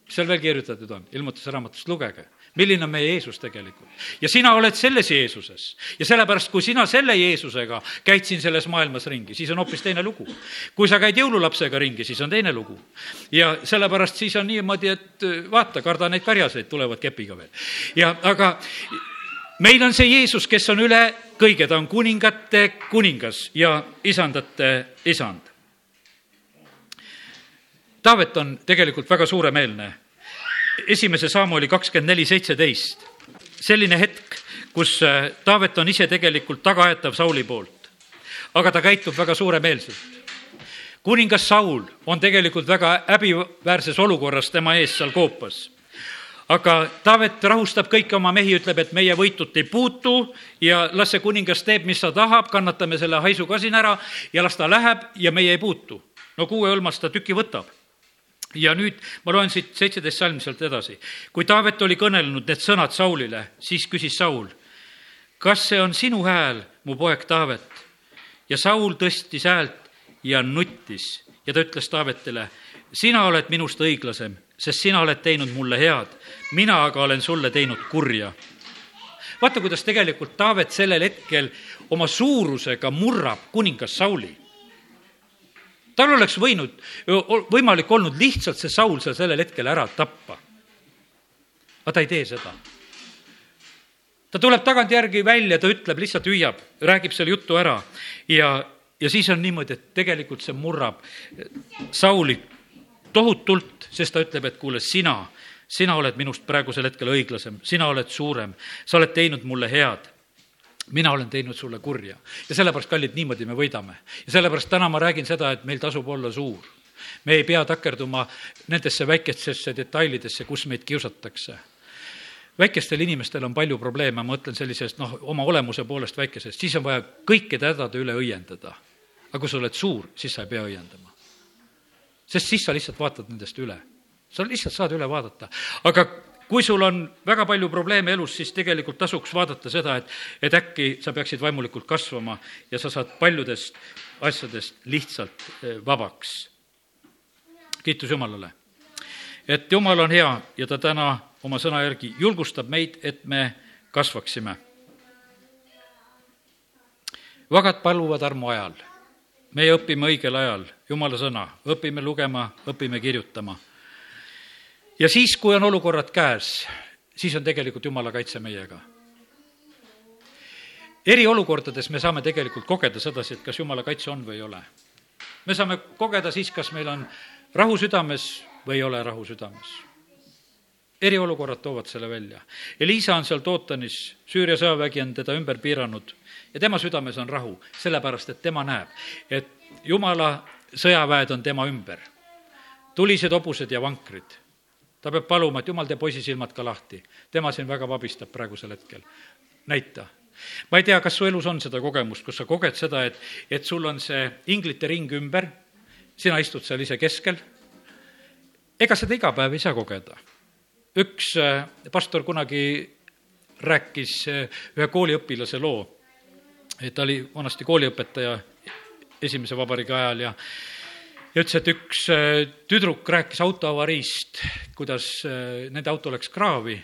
Mis seal veel kirjutatud on, ilmutuse raamatust lugege milline on meie Jeesus tegelikult. ja sina oled selles Jeesuses ja sellepärast, kui sina selle Jeesusega käid siin selles maailmas ringi, siis on hoopis teine lugu. kui sa käid jõululapsega ringi, siis on teine lugu. ja sellepärast siis on niimoodi, et vaata, karda neid karjaseid, tulevad kepiga veel. ja aga meil on see Jeesus, kes on üle kõige, ta on kuningate kuningas ja isandate isand. Taavet on tegelikult väga suuremeelne esimese Samueli kakskümmend neli seitseteist. selline hetk, kus äh, Taavet on ise tegelikult tagaaetav Sauli poolt, aga ta käitub väga suuremeelselt. kuningas Saul on tegelikult väga häbiväärses olukorras tema ees seal koopas aga Taavet rahustab kõiki oma mehi, ütleb, et meie võitut ei puutu ja las see kuningas teeb, mis ta tahab, kannatame selle haisu ka siin ära ja las ta läheb ja meie ei puutu. no kuue hõlmast ta tüki võtab ja nüüd ma loen siit seitseteist salm sealt edasi. kui Taavet oli kõnelenud need sõnad Saulile, siis küsis Saul, kas see on sinu hääl, mu poeg Taavet? ja Saul tõstis häält ja nuttis ja ta ütles Taavetile, sina oled minust õiglasem, sest sina oled teinud mulle head, mina aga olen sulle teinud kurja. vaata, kuidas tegelikult Taavet sellel hetkel oma suurusega murrab kuningas Sauli tal oleks võinud, võimalik olnud lihtsalt see Saul seal sellel hetkel ära tappa. aga ta ei tee seda. ta tuleb tagantjärgi välja, ta ütleb, lihtsalt hüüab, räägib selle jutu ära ja, ja siis on niimoodi, et tegelikult see murrab Sauli tohutult, sest ta ütleb, et kuule, sina, sina oled minust praegusel hetkel õiglasem, sina oled suurem, sa oled teinud mulle head mina olen teinud sulle kurja. ja sellepärast, kallid, niimoodi me võidame. ja sellepärast täna ma räägin seda, et meil tasub olla suur. me ei pea takerduma nendesse väikestesse detailidesse, kus meid kiusatakse väikestel inimestel on palju probleeme, ma mõtlen sellisest noh, oma olemuse poolest väikesest, siis on vaja kõikide hädade üle õiendada. aga kui sa oled suur, siis sa ei pea õiendama. sest siis sa lihtsalt vaatad nendest üle. sa lihtsalt saad üle vaadata. aga kui sul on väga palju probleeme elus, siis tegelikult tasuks vaadata seda, et, et äkki sa peaksid vaimulikult kasvama ja sa saad paljudest asjadest lihtsalt eh, vabaks. kiitus Jumalale. et Jumal on hea ja ta täna oma sõna järgi julgustab meid, et me kasvaksime. vagad paluvad armu ajal. meie õpime õigel ajal Jumala sõna, õpime lugema, õpime kirjutama ja siis, kui on olukorrad käes, siis on tegelikult Jumala kaitse meiega. eriolukordades me saame tegelikult kogeda sedasi, et kas Jumala kaitse on või ei ole. me saame kogeda siis, kas meil on rahu südames või ei ole rahu südames. eriolukorrad toovad selle välja. Elisa on seal Tootanis, Süüria sõjavägi on teda ümber piiranud ja tema südames on rahu, sellepärast et tema näeb, et Jumala sõjaväed on tema ümber. tulised hobused ja vankrid ta peab paluma, et jumal, tee poisi silmad ka lahti. tema siin väga vabistab praegusel hetkel. näita. ma ei tea, kas su elus on seda kogemust, kus sa koged seda, et, et sul on see inglite ring ümber, sina istud seal ise keskel. ega seda iga päev ei saa kogeda. üks äh, pastor kunagi rääkis äh, ühe kooliõpilase loo, ta oli vanasti kooliõpetaja esimese vabariigi ajal ja ja ütles, et üks äh, tüdruk rääkis autoavariist, kuidas äh, nende auto läks kraavi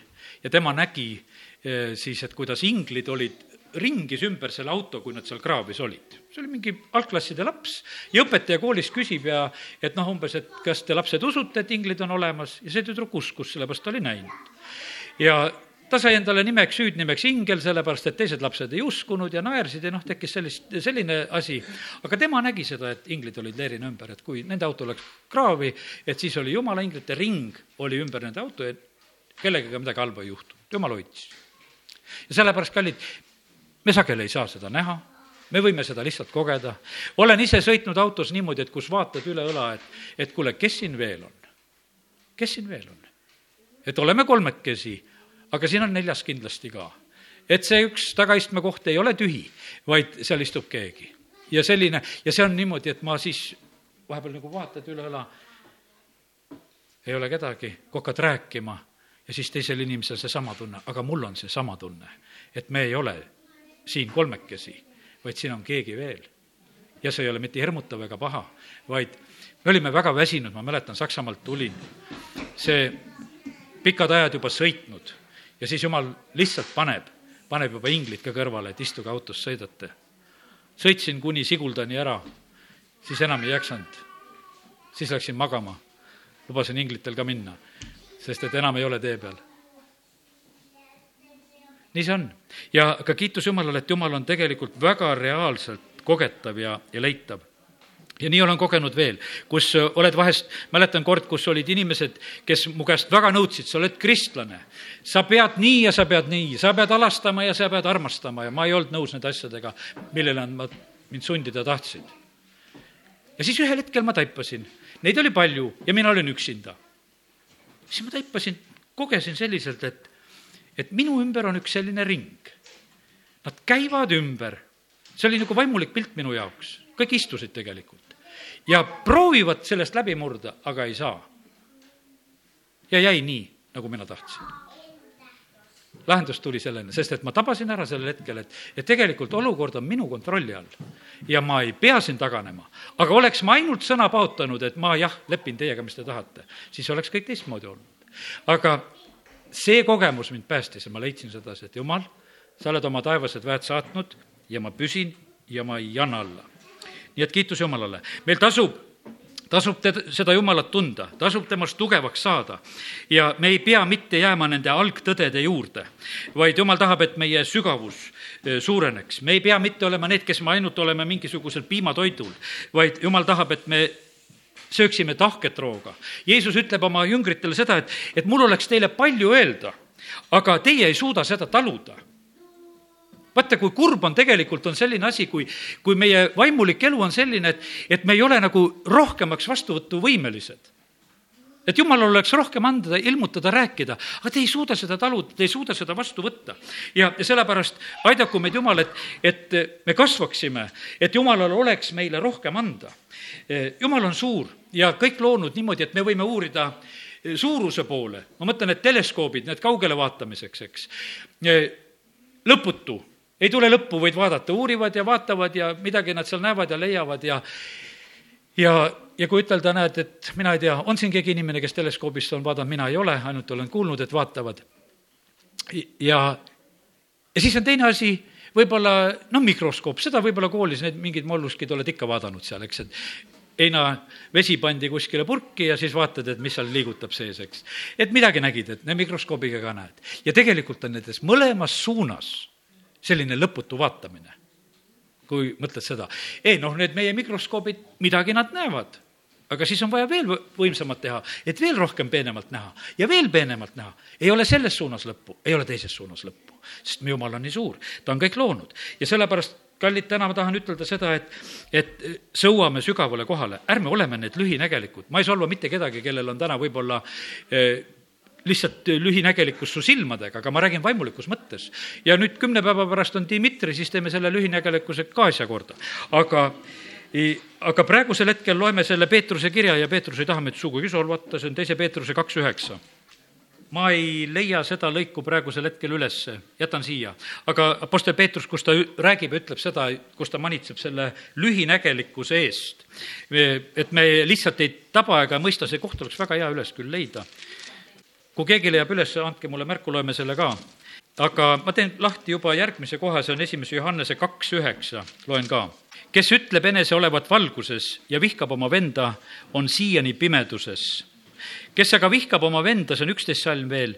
ja tema nägi äh, siis, et kuidas inglid olid ringis ümber selle auto, kui nad seal kraavis olid. see oli mingi algklasside laps ja õpetaja koolis küsib ja et noh, umbes, et kas te lapsed usute, et inglid on olemas ja see tüdruk uskus, sellepärast ta oli näinud. ja ta sai endale nimeks, hüüdnimeks ingel, sellepärast et teised lapsed ei uskunud ja naersid ja noh, tekkis sellist, selline asi. aga tema nägi seda, et inglid olid leerina ümber, et kui nende auto läks kraavi, et siis oli jumala inglite ring oli ümber nende auto ja kellegagi midagi halba ei juhtunud, jumal hoidis. ja sellepärast, kallid, me sageli ei saa seda näha, me võime seda lihtsalt kogeda. olen ise sõitnud autos niimoodi, et kus vaatad üle õla, et, et kuule, kes siin veel on? kes siin veel on? et oleme kolmekesi aga siin on neljas kindlasti ka. et see üks tagaistme koht ei ole tühi, vaid seal istub keegi. ja selline, ja see on niimoodi, et ma siis vahepeal nagu vaatad üle õla, ei ole kedagi, kui hakkad rääkima ja siis teisel inimesel seesama tunne, aga mul on seesama tunne, et me ei ole siin kolmekesi, vaid siin on keegi veel. ja see ei ole mitte hirmutav ega paha, vaid me olime väga väsinud, ma mäletan, Saksamaalt tulin. see pikad ajad juba sõitnud ja siis jumal lihtsalt paneb, paneb juba inglid ka kõrvale, et istuge autos, sõidate. sõitsin kuni Siguldani ära, siis enam ei jaksanud. siis läksin magama. lubasin inglitel ka minna, sest et enam ei ole tee peal nii see on. ja ka kiitus Jumalale, et Jumal on tegelikult väga reaalselt kogetav ja, ja leitav ja nii olen kogenud veel, kus äh, oled vahest, mäletan kord, kus olid inimesed, kes mu käest väga nõudsid, sa oled kristlane. sa pead nii ja sa pead nii, sa pead alastama ja sa pead armastama ja ma ei olnud nõus nende asjadega, millele nad mind sundida tahtsid. ja siis ühel hetkel ma taipasin, neid oli palju ja mina olin üksinda. siis ma taipasin, kogesin selliselt, et, et minu ümber on üks selline ring. Nad käivad ümber, see oli nagu vaimulik pilt minu jaoks, kõik istusid tegelikult ja proovivad sellest läbi murda, aga ei saa. ja jäi nii, nagu mina tahtsin. lahendus tuli selleni, sest et ma tabasin ära sellel hetkel, et, et tegelikult olukord on minu kontrolli all ja ma ei pea siin taganema. aga oleks ma ainult sõna paotanud, et ma jah, lepin teiega, mis te tahate, siis oleks kõik teistmoodi olnud. aga see kogemus mind päästis ja ma leidsin sedasi, et jumal, sa oled oma taevased väed saatnud ja ma püsin ja ma ei anna alla nii et kiitus Jumalale. meil tasub tasub teda, seda Jumalat tunda, tasub temast tugevaks saada. ja me ei pea mitte jääma nende algtõdede juurde, vaid Jumal tahab, et meie sügavus eh, suureneks. me ei pea mitte olema need, kes me ainult oleme mingisugusel piimatoidul, vaid Jumal tahab, et me sööksime tahket rooga. Jeesus ütleb oma jüngritele seda, et, et mul oleks teile palju öelda, aga teie ei suuda seda taluda vaata, kui kurb on tegelikult, on selline asi, kui, kui meie vaimulik elu on selline, et, et me ei ole nagu rohkemaks vastuvõtuvõimelised et jumalal oleks rohkem anda, ilmutada, rääkida, aga te ei suuda seda taluda, te ei suuda seda vastu võtta. ja, ja sellepärast aidaku meid Jumal, et, et me kasvaksime, et Jumalal oleks meile rohkem anda. Jumal on suur ja kõik loonud niimoodi, et me võime uurida suuruse poole, ma mõtlen, et teleskoobid, need kaugele vaatamiseks, eks, lõputu ei tule lõppu, võid vaadata, uurivad ja vaatavad ja midagi nad seal näevad ja leiavad ja ja, ja kui ütelda, näed, et mina ei tea, on siin keegi inimene, kes teleskoobist on vaadanud, mina ei ole, ainult olen kuulnud, et vaatavad. ja, ja siis on teine asi, võib-olla noh, mikroskoop, seda võib-olla koolis need mingid molluskid oled ikka vaadanud seal, eks, et heina vesi pandi kuskile purki ja siis vaatad, et mis seal liigutab sees, eks. et midagi nägid, et mikroskoobiga ka näed. ja tegelikult on nendes mõlemas suunas selline lõputu vaatamine. kui mõtled seda, ei noh, need meie mikroskoobid, midagi nad näevad, aga siis on vaja veel võimsamat teha, et veel rohkem peenemalt näha ja veel peenemalt näha. ei ole selles suunas lõppu, ei ole teises suunas lõppu, sest meie Jumal on nii suur, ta on kõik loonud. Ja sellepärast kallid, täna ma tahan ütelda seda, et, et sõuame sügavale kohale, ärme oleme need lühinägelikud, ma ei solva mitte kedagi, kellel on täna võib-olla eh, lihtsalt lühinägelikkus su silmadega, aga ma räägin vaimulikus mõttes. ja nüüd kümne päeva pärast on Dmitri, siis teeme selle lühinägelikkuse ka asja korda. aga aga praegusel hetkel loeme selle Peetruse kirja ja Peetrus ei taha meid sugugi solvata, see on teise Peetruse kaks üheksa ma ei leia seda lõiku praegusel hetkel ülesse, jätan siia. aga Apostel Peetrus, kus ta räägib ütleb seda, kus ta manitseb selle lühinägelikkuse eest, et me lihtsalt ei taba ega mõista, see koht oleks väga hea üles küll leida kui keegi leiab üles, andke mulle märku, loeme selle ka. aga ma teen lahti juba järgmise koha, see on esimese Johannese kaks üheksa, loen ka. kes ütleb enese olevat valguses ja vihkab oma venda, on siiani pimeduses. kes aga vihkab oma venda, see on üksteist salm veel,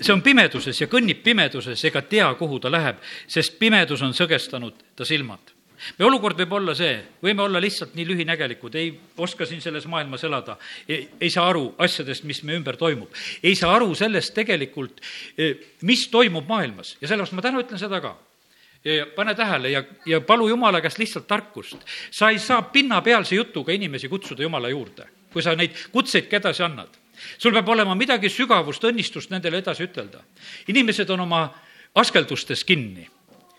see on pimeduses ja kõnnib pimeduses ega tea, kuhu ta läheb, sest pimedus on sõgestanud ta silmad meie olukord võib olla see, võime olla lihtsalt nii lühinägelikud, ei oska siin selles maailmas elada, ei saa aru asjadest, mis meie ümber toimub, ei saa aru sellest tegelikult, eh, mis toimub maailmas ja sellepärast ma täna ütlen seda ka ja pane tähele ja, ja palu Jumala käest lihtsalt tarkust. sa ei saa pinnapealse jutuga inimesi kutsuda Jumala juurde, kui sa neid kutseid ka edasi annad. sul peab olema midagi sügavust, õnnistust nendele edasi ütelda. inimesed on oma askeldustes kinni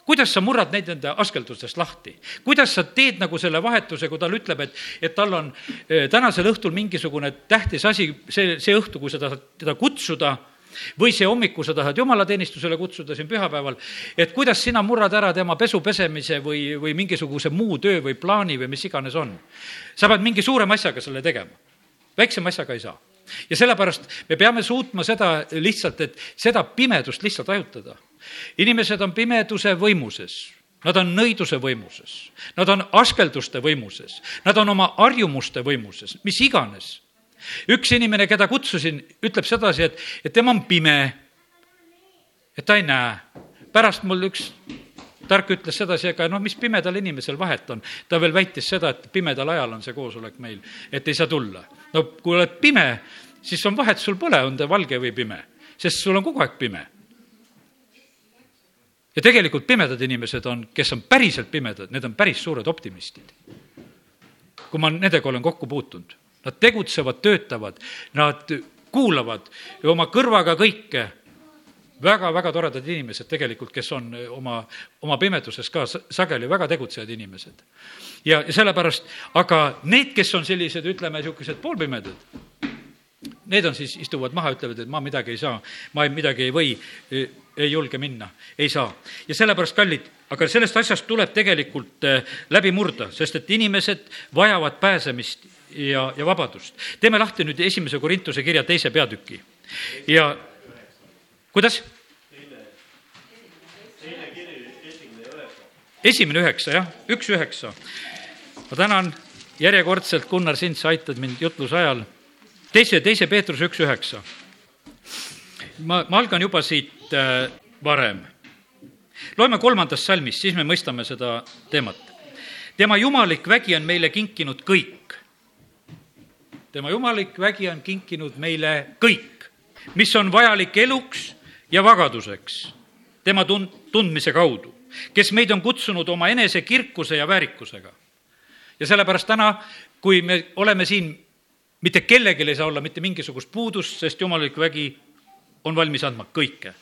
kuidas sa murrad neid nende askeldustest lahti? kuidas sa teed nagu selle vahetuse, kui tal ütleb, et, et tal on eh, tänasel õhtul mingisugune tähtis asi, see, see õhtu, kui seda, teda kutsuda, või see hommiku sa tahad jumalateenistusele kutsuda siin pühapäeval, et kuidas sina murrad ära tema pesu pesemise või, või mingisuguse muu töö või plaani või mis iganes on. sa pead mingi suurema asjaga selle tegema, väiksema asjaga ei saa ja sellepärast me peame suutma seda lihtsalt, et seda pimedust lihtsalt hajutada. Inimesed on pimeduse võimuses Nad on nõiduse võimuses, nad on askelduste võimuses, nad on oma harjumuste võimuses, mis iganes. üks inimene, keda kutsusin, ütleb sedasi, et, et tema on pime, et ta ei näe. pärast mul üks tark ütles sedasi, aga noh, mis pimedal inimesel vahet on. ta veel väitis seda, et pimedal ajal on see koosolek meil, et ei saa tulla. no kui oled pime, siis on vahet, sul pole, on ta valge või pime, sest sul on kogu aeg pime ja tegelikult pimedad inimesed on, kes on päriselt pimedad, need on päris suured optimistid. kui ma nendega olen kokku puutunud, nad tegutsevad, töötavad, nad kuulavad oma kõrvaga kõike väga-väga toredad inimesed tegelikult, kes on oma, oma pimeduses ka sageli väga tegutsejad inimesed. ja, ja sellepärast, aga need, kes on sellised, ütleme, niisugused poolpimedad, need on siis, istuvad maha, ütlevad, et ma midagi ei saa, ma ei, midagi ei või ei julge minna, ei saa. ja sellepärast, kallid, aga sellest asjast tuleb tegelikult äh, läbi murda, sest et inimesed vajavad pääsemist ja, ja vabadust. teeme lahti nüüd esimese Korintuse kirja teise peatüki ja kuidas? esimene üheksa, jah, üks üheksa. ma tänan järjekordselt, Gunnar, sind, sa aitad mind jutluse ajal. Teise, teise Peetruse üks üheksa ma, ma algan juba siit äh, varem. loeme kolmandast salmist, siis me mõistame seda teemat. tema jumalik vägi on meile kinkinud kõik. tema jumalik vägi on kinkinud meile kõik, mis on vajalik eluks ja vagaduseks tema tund-, tundmise kaudu, kes meid on kutsunud oma enese kirkuse ja väärikusega. ja sellepärast täna, kui me oleme siin, mitte kellelgi ei saa olla mitte mingisugust puudust, sest jumalik vägi on valmis andma kõike.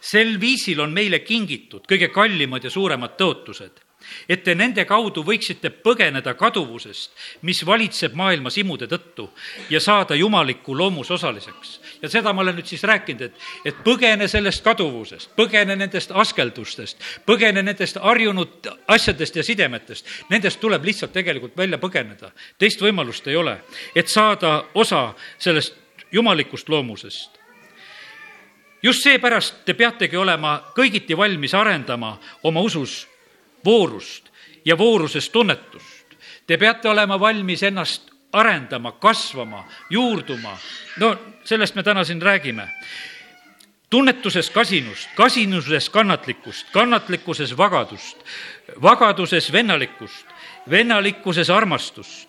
sel viisil on meile kingitud kõige kallimad ja suuremad tõotused, et te nende kaudu võiksite põgeneda kaduvusest, mis valitseb maailmas imude tõttu ja saada jumaliku loomuse osaliseks. ja seda ma olen nüüd siis rääkinud, et, et põgene sellest kaduvusest, põgene nendest askeldustest, põgene nendest harjunud asjadest ja sidemetest. Nendest tuleb lihtsalt tegelikult välja põgeneda, teist võimalust ei ole, et saada osa sellest jumalikust loomusest just seepärast te peategi olema kõigiti valmis arendama oma usus voorust ja vooruses tunnetust. Te peate olema valmis ennast arendama, kasvama, juurduma. no sellest me täna siin räägime. tunnetuses kasinust, kasinuses kannatlikkust, kannatlikkuses vagadust, vagaduses vennalikkust, vennalikkuses armastust.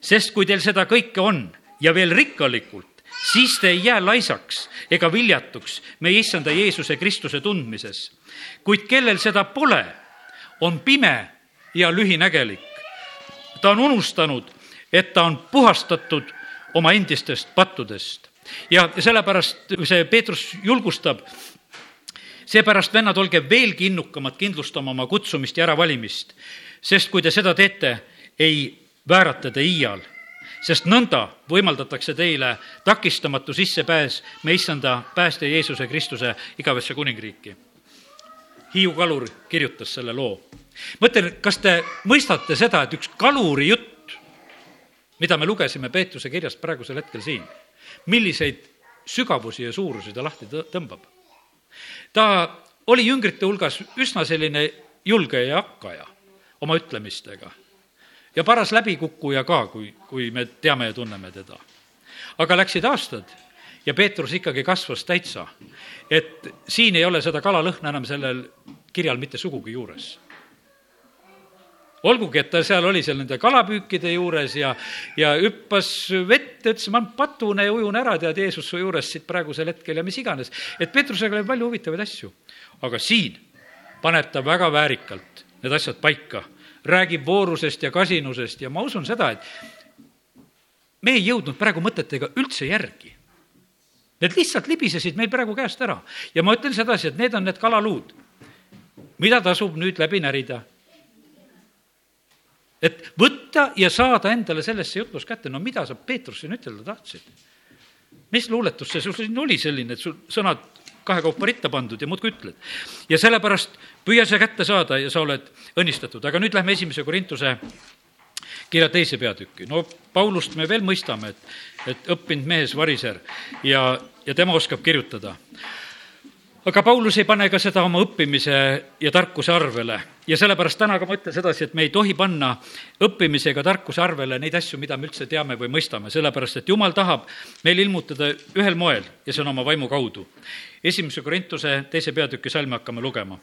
sest kui teil seda kõike on ja veel rikkalikult, siis te ei jää laisaks ega viljatuks meie issanda Jeesuse Kristuse tundmises. kuid kellel seda pole, on pime ja lühinägelik. ta on unustanud, et ta on puhastatud oma endistest pattudest. ja sellepärast see Peetrus julgustab, seepärast, vennad, olge veelgi innukamad kindlustama oma kutsumist ja äravalimist, sest kui te seda teete, ei väärata te iial sest nõnda võimaldatakse teile takistamatu sissepääs meie issanda päästja Jeesuse Kristuse igavesse kuningriiki. Hiiu kalur kirjutas selle loo. mõtlen, kas te mõistate seda, et üks kaluri jutt, mida me lugesime Peetruse kirjast praegusel hetkel siin, milliseid sügavusi ja suurusi ta lahti tõmbab? ta oli jüngrite hulgas üsna selline julge ja hakkaja oma ütlemistega ja paras läbikukkuja ka, kui, kui me teame ja tunneme teda. aga läksid aastad ja Peetrus ikkagi kasvas täitsa. et siin ei ole seda kalalõhna enam sellel kirjal mitte sugugi juures. olgugi, et ta seal oli seal nende kalapüükide juures ja, ja hüppas vette, ütles, ma olen patune ja ujun ära, tead, Jeesus su juures siit praegusel hetkel ja mis iganes. et Peetrusega oli palju huvitavaid asju. aga siin paneb ta väga väärikalt need asjad paika räägib voorusest ja kasinusest ja ma usun seda, et me ei jõudnud praegu mõtetega üldse järgi. Need lihtsalt libisesid meil praegu käest ära ja ma ütlen sedasi, et need on need kalaluud, mida tasub nüüd läbi närida. et võtta ja saada endale sellesse jutlus kätte, no mida sa, Peetrus, siin ütelda tahtsid? mis luuletus see sul siin oli selline, et sul sõnad kahekaupa ritta pandud ja muudkui ütled. ja sellepärast püüa see kätte saada ja sa oled õnnistatud, aga nüüd lähme esimese Korintuse kirja teise peatükki. no Paulust me veel mõistame, et, et õppinud mees variser ja, ja tema oskab kirjutada aga Paulus ei pane ka seda oma õppimise ja tarkuse arvele ja sellepärast täna ka ma ütlen sedasi, et me ei tohi panna õppimise ega tarkuse arvele neid asju, mida me üldse teame või mõistame, sellepärast et jumal tahab meil ilmutada ühel moel ja see on oma vaimu kaudu. esimese Korintuse teise peatüki salmi hakkame lugema.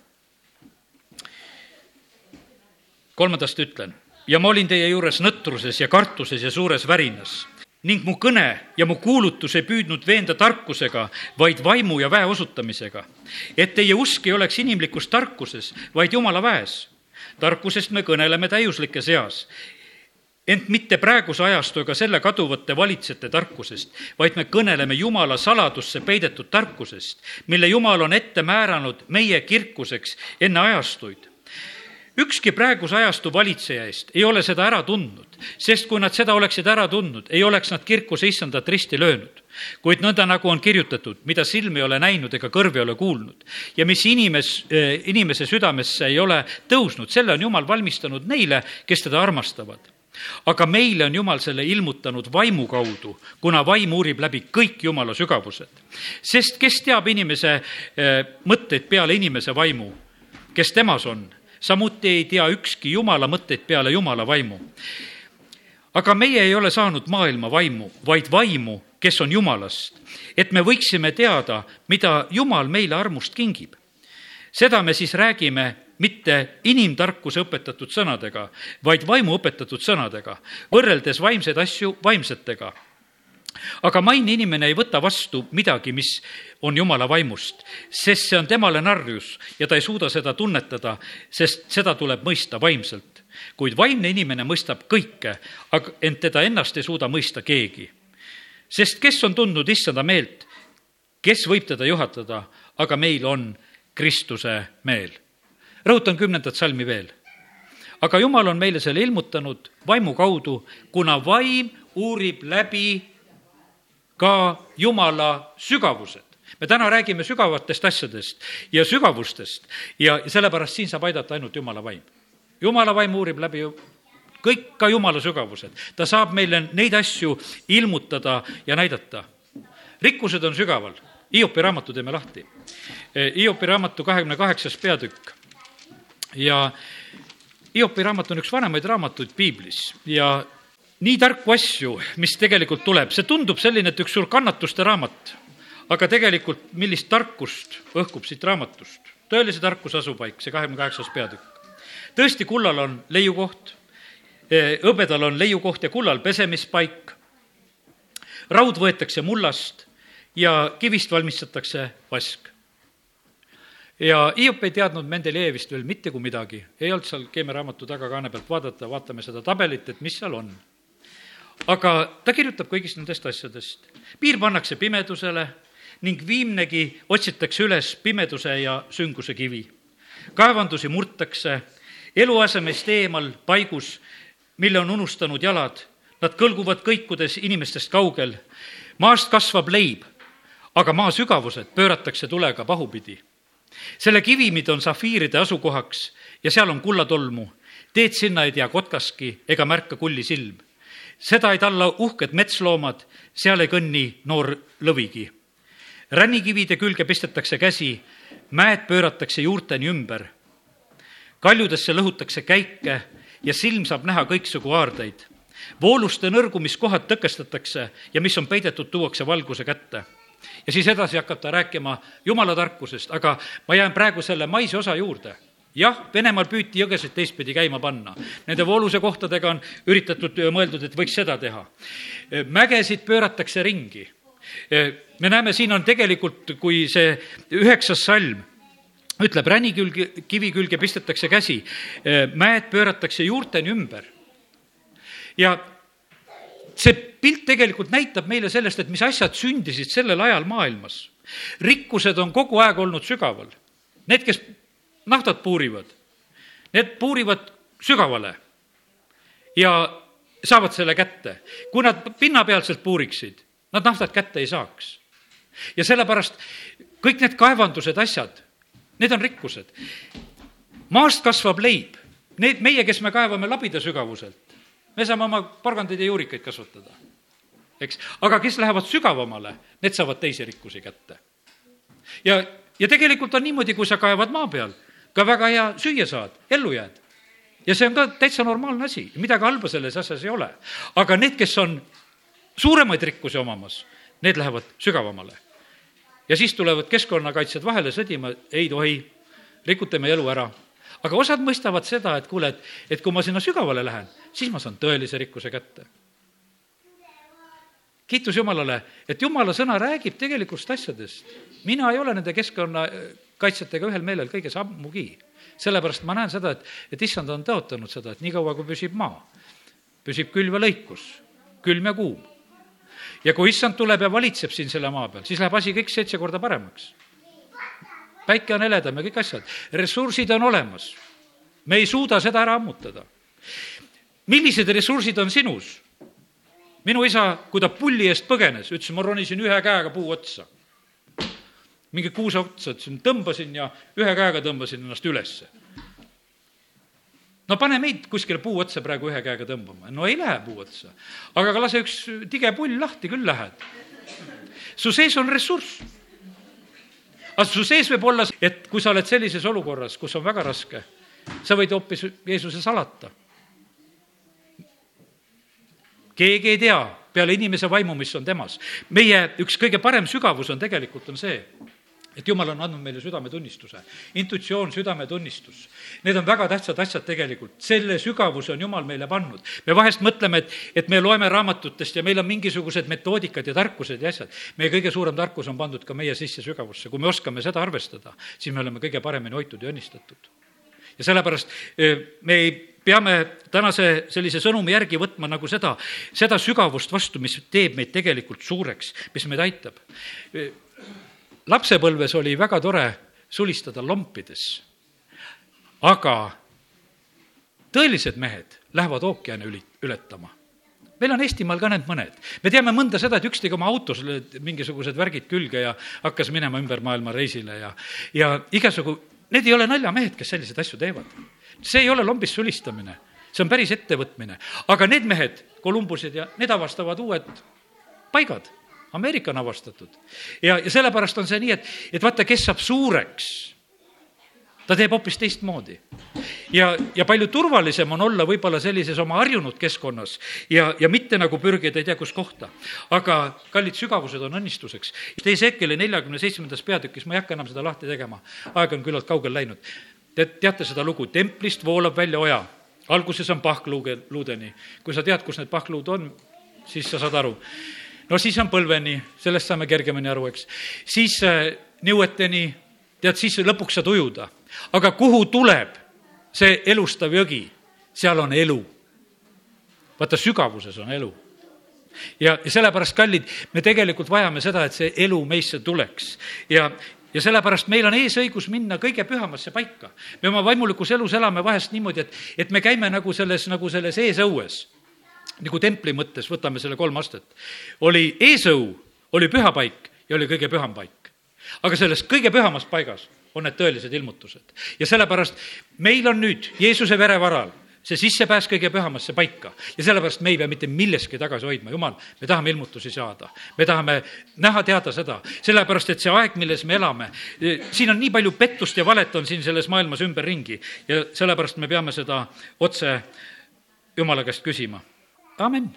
kolmandast ütlen ja ma olin teie juures nõtruses ja kartuses ja suures värinas ning mu kõne ja mu kuulutus ei püüdnud veenda tarkusega, vaid vaimu ja väe osutamisega. et teie usk ei oleks inimlikus tarkuses, vaid jumala väes. tarkusest me kõneleme täiuslikes eas, ent mitte praeguse ajastu ega selle kaduvate valitsejate tarkusest, vaid me kõneleme Jumala saladusse peidetud tarkusest, mille Jumal on ette määranud meie kirkuseks enne ajastuid ükski praeguse ajastu valitseja eest ei ole seda ära tundnud, sest kui nad seda oleksid ära tundnud, ei oleks nad kirkuse issandat risti löönud. kuid nõnda, nagu on kirjutatud, mida silm ei ole näinud ega kõrv ei ole kuulnud ja mis inimes, eh, inimese südamesse ei ole tõusnud, selle on Jumal valmistanud neile, kes teda armastavad aga meile on Jumal selle ilmutanud vaimu kaudu, kuna vaim uurib läbi kõik Jumala sügavused. sest kes teab inimese eh, mõtteid peale inimese vaimu, kes temas on samuti ei tea ükski Jumala mõtteid peale Jumala vaimu. aga meie ei ole saanud maailma vaimu, vaid vaimu, kes on Jumalast, et me võiksime teada, mida Jumal meile armust kingib. seda me siis räägime mitte inimtarkuse õpetatud sõnadega, vaid vaimu õpetatud sõnadega, võrreldes vaimseid asju vaimsetega aga maine inimene ei võta vastu midagi, mis on jumala vaimust, sest see on temale narjus ja ta ei suuda seda tunnetada, sest seda tuleb mõista vaimselt. kuid vaimne inimene mõistab kõike, aga ent teda ennast ei suuda mõista keegi. sest kes on tundnud issanda meelt, kes võib teda juhatada, aga meil on Kristuse meel. rõhutan kümnendat salmi veel aga jumal on meile selle ilmutanud vaimu kaudu, kuna vaim uurib läbi ka Jumala sügavused. me täna räägime sügavatest asjadest ja sügavustest ja sellepärast siin saab aidata ainult Jumala vaim. Jumala vaim uurib läbi kõik ka Jumala sügavused. ta saab meile neid asju ilmutada ja näidata. rikkused on sügaval. Hiopi raamatu teeme lahti. Hiopi raamatu kahekümne kaheksas peatükk ja Hiopi raamat on üks vanemaid raamatuid piiblis ja nii tarku asju, mis tegelikult tuleb, see tundub selline, et üks suur kannatuste raamat, aga tegelikult millist tarkust õhkub siit raamatust. tõelise tarkuse asupaik, see kahekümne kaheksas peatükk. tõesti, kullal on leiukoht, eh, hõbedal on leiukoht ja kullal pesemispaik, raud võetakse mullast ja kivist valmistatakse vask. Ja Hiop ei teadnud Mendeleevist veel mitte kui midagi, ei olnud seal keemiaraamatu tagakaane pealt vaadata, vaatame seda tabelit, et mis seal on aga ta kirjutab kõigist nendest asjadest. piir pannakse pimedusele ning viimnegi otsitakse üles pimeduse ja sünguse kivi. kaevandusi murtakse, eluasemest eemal paigus, mille on unustanud jalad, nad kõlguvad kõikudes inimestest kaugel. maast kasvab leib, aga maa sügavused pööratakse tulega pahupidi. selle kivimid on safiiride asukohaks ja seal on kullatolmu. teed sinna ei tea kotkaski ega märka kulli silm seda ei talla uhked metsloomad, seal ei kõnni noor lõvigi. rännikivide külge pistetakse käsi, mäed pööratakse juurteni ümber. kaljudesse lõhutakse käike ja silm saab näha kõiksugu aardeid. vooluste nõrgumiskohad tõkestatakse ja mis on peidetud, tuuakse valguse kätte ja siis edasi hakkab ta rääkima jumala tarkusest, aga ma jään praegu selle maise osa juurde jah, Venemaal püüti jõgesid teistpidi käima panna. Nende vooluse kohtadega on üritatud, mõeldud, et võiks seda teha. mägesid pööratakse ringi. me näeme, siin on tegelikult, kui see üheksas salm ütleb, räni külge, kivi külge pistetakse käsi, mäed pööratakse juurteni ümber. ja see pilt tegelikult näitab meile sellest, et mis asjad sündisid sellel ajal maailmas. rikkused on kogu aeg olnud sügaval. Need, kes naftad puurivad. Need puurivad sügavale ja saavad selle kätte. kui nad pinnapealselt puuriksid, nad naftat kätte ei saaks. ja sellepärast kõik need kaevandused, asjad, need on rikkused. maast kasvab leib, need meie, kes me kaevame labida sügavuselt, me saame oma porgandeid ja juurikaid kasvatada, eks, aga kes lähevad sügavamale, need saavad teisi rikkusi kätte. ja, ja tegelikult on niimoodi, kui sa kaevad maa peal, ka väga hea süüa saad, ellu jääd ja see on ka täitsa normaalne asi, midagi halba selles asjas ei ole. aga need, kes on suuremaid rikkusi omamas, need lähevad sügavamale. ja siis tulevad keskkonnakaitsjad vahele sõdima, ei tohi, rikute meie elu ära. aga osad mõistavad seda, et kuule, et, et kui ma sinna sügavale lähen, siis ma saan tõelise rikkuse kätte. kiitus Jumalale, et Jumala sõna räägib tegelikust asjadest. mina ei ole nende keskkonnakaitsjatega ühel meelel kõiges ammugi sellepärast ma näen seda, et, et issand on tõotanud seda, et niikaua, kui püsib maa, püsib külv ja lõikus, külm ja kuum. ja kui issand tuleb ja valitseb siin selle maa peal, siis läheb asi kõik seitse korda paremaks. päike on heledam ja kõik asjad, ressursid on olemas. me ei suuda seda ära ammutada. millised ressursid on sinus? minu isa, kui ta pulli eest põgenes, ütles, ma ronisin ühe käega puu otsa mingi kuuse otsa, ütlesin, tõmbasin ja ühe käega tõmbasin ennast ülesse. no pane meid kuskile puu otsa praegu ühe käega tõmbama, no ei lähe puu otsa. aga ka lase üks tige pull lahti, küll lähed. su sees on ressurss. aga su sees võib olla, et kui sa oled sellises olukorras, kus on väga raske, sa võid hoopis Jeesuse salata. keegi ei tea peale inimese vaimu, mis on temas. meie üks kõige parem sügavus on tegelikult, on see, et jumal on andnud meile südametunnistuse, intuitsioon, südametunnistus. Need on väga tähtsad asjad tegelikult, selle sügavuse on jumal meile pannud. me vahest mõtleme, et, et me loeme raamatutest ja meil on mingisugused metoodikad ja tarkused ja asjad. meie kõige suurem tarkus on pandud ka meie sisse sügavusse, kui me oskame seda arvestada, siis me oleme kõige paremini hoitud ja õnnistatud. ja sellepärast me ei peame tänase sellise sõnumi järgi võtma nagu seda, seda sügavust vastu, mis teeb meid tegelikult suureks, mis meid aitab lapsepõlves oli väga tore sulistada lompides. aga tõelised mehed lähevad ookeane üli-, ületama. meil on Eestimaal ka need mõned. me teame mõnda seda, et üks tegi oma autos mingisugused värgid külge ja hakkas minema ümber maailma reisile ja, ja igasugu, need ei ole naljamehed, kes selliseid asju teevad. see ei ole lombis sulistamine, see on päris ettevõtmine. aga need mehed, Kolumbused ja need avastavad uued paigad Ameerika on avastatud. ja, ja sellepärast on see nii, et, et vaata, kes saab suureks, ta teeb hoopis teistmoodi. ja, ja palju turvalisem on olla võib-olla sellises oma harjunud keskkonnas ja, ja mitte nagu pürgida ei tea kus kohta. aga kallid sügavused on õnnistuseks. Ezekieli neljakümne seitsmendas peatükis, ma ei hakka enam seda lahti tegema, aeg on küllalt kaugel läinud. Te teate seda lugu, templist voolab välja oja alguses on pahkluuge, luudeni. kui sa tead, kus need pahkluud on, siis sa saad aru no siis on põlveni, sellest saame kergemini aru, eks. siis äh, nõueteni, tead, siis lõpuks saad ujuda. aga kuhu tuleb see elustav jõgi, seal on elu. vaata, sügavuses on elu ja, ja sellepärast, kallid, me tegelikult vajame seda, et see elu meisse tuleks ja, ja sellepärast meil on eesõigus minna kõige pühamasse paika. me oma vaimulikus elus elame vahest niimoodi, et, et me käime nagu selles, nagu selles eesõues nagu templi mõttes, võtame selle kolm astet, oli eesõu, oli pühapaik ja oli kõige püham paik. aga selles kõige pühamas paigas on need tõelised ilmutused. ja sellepärast meil on nüüd Jeesuse vere varal see sissepääs kõige pühamasse paika ja sellepärast me ei pea mitte milleski tagasi hoidma, jumal, me tahame ilmutusi saada. me tahame näha, teada seda, sellepärast et see aeg, milles me elame, siin on nii palju pettust ja valet on siin selles maailmas ümberringi ja sellepärast me peame seda otse Jumala käest küsima Amen.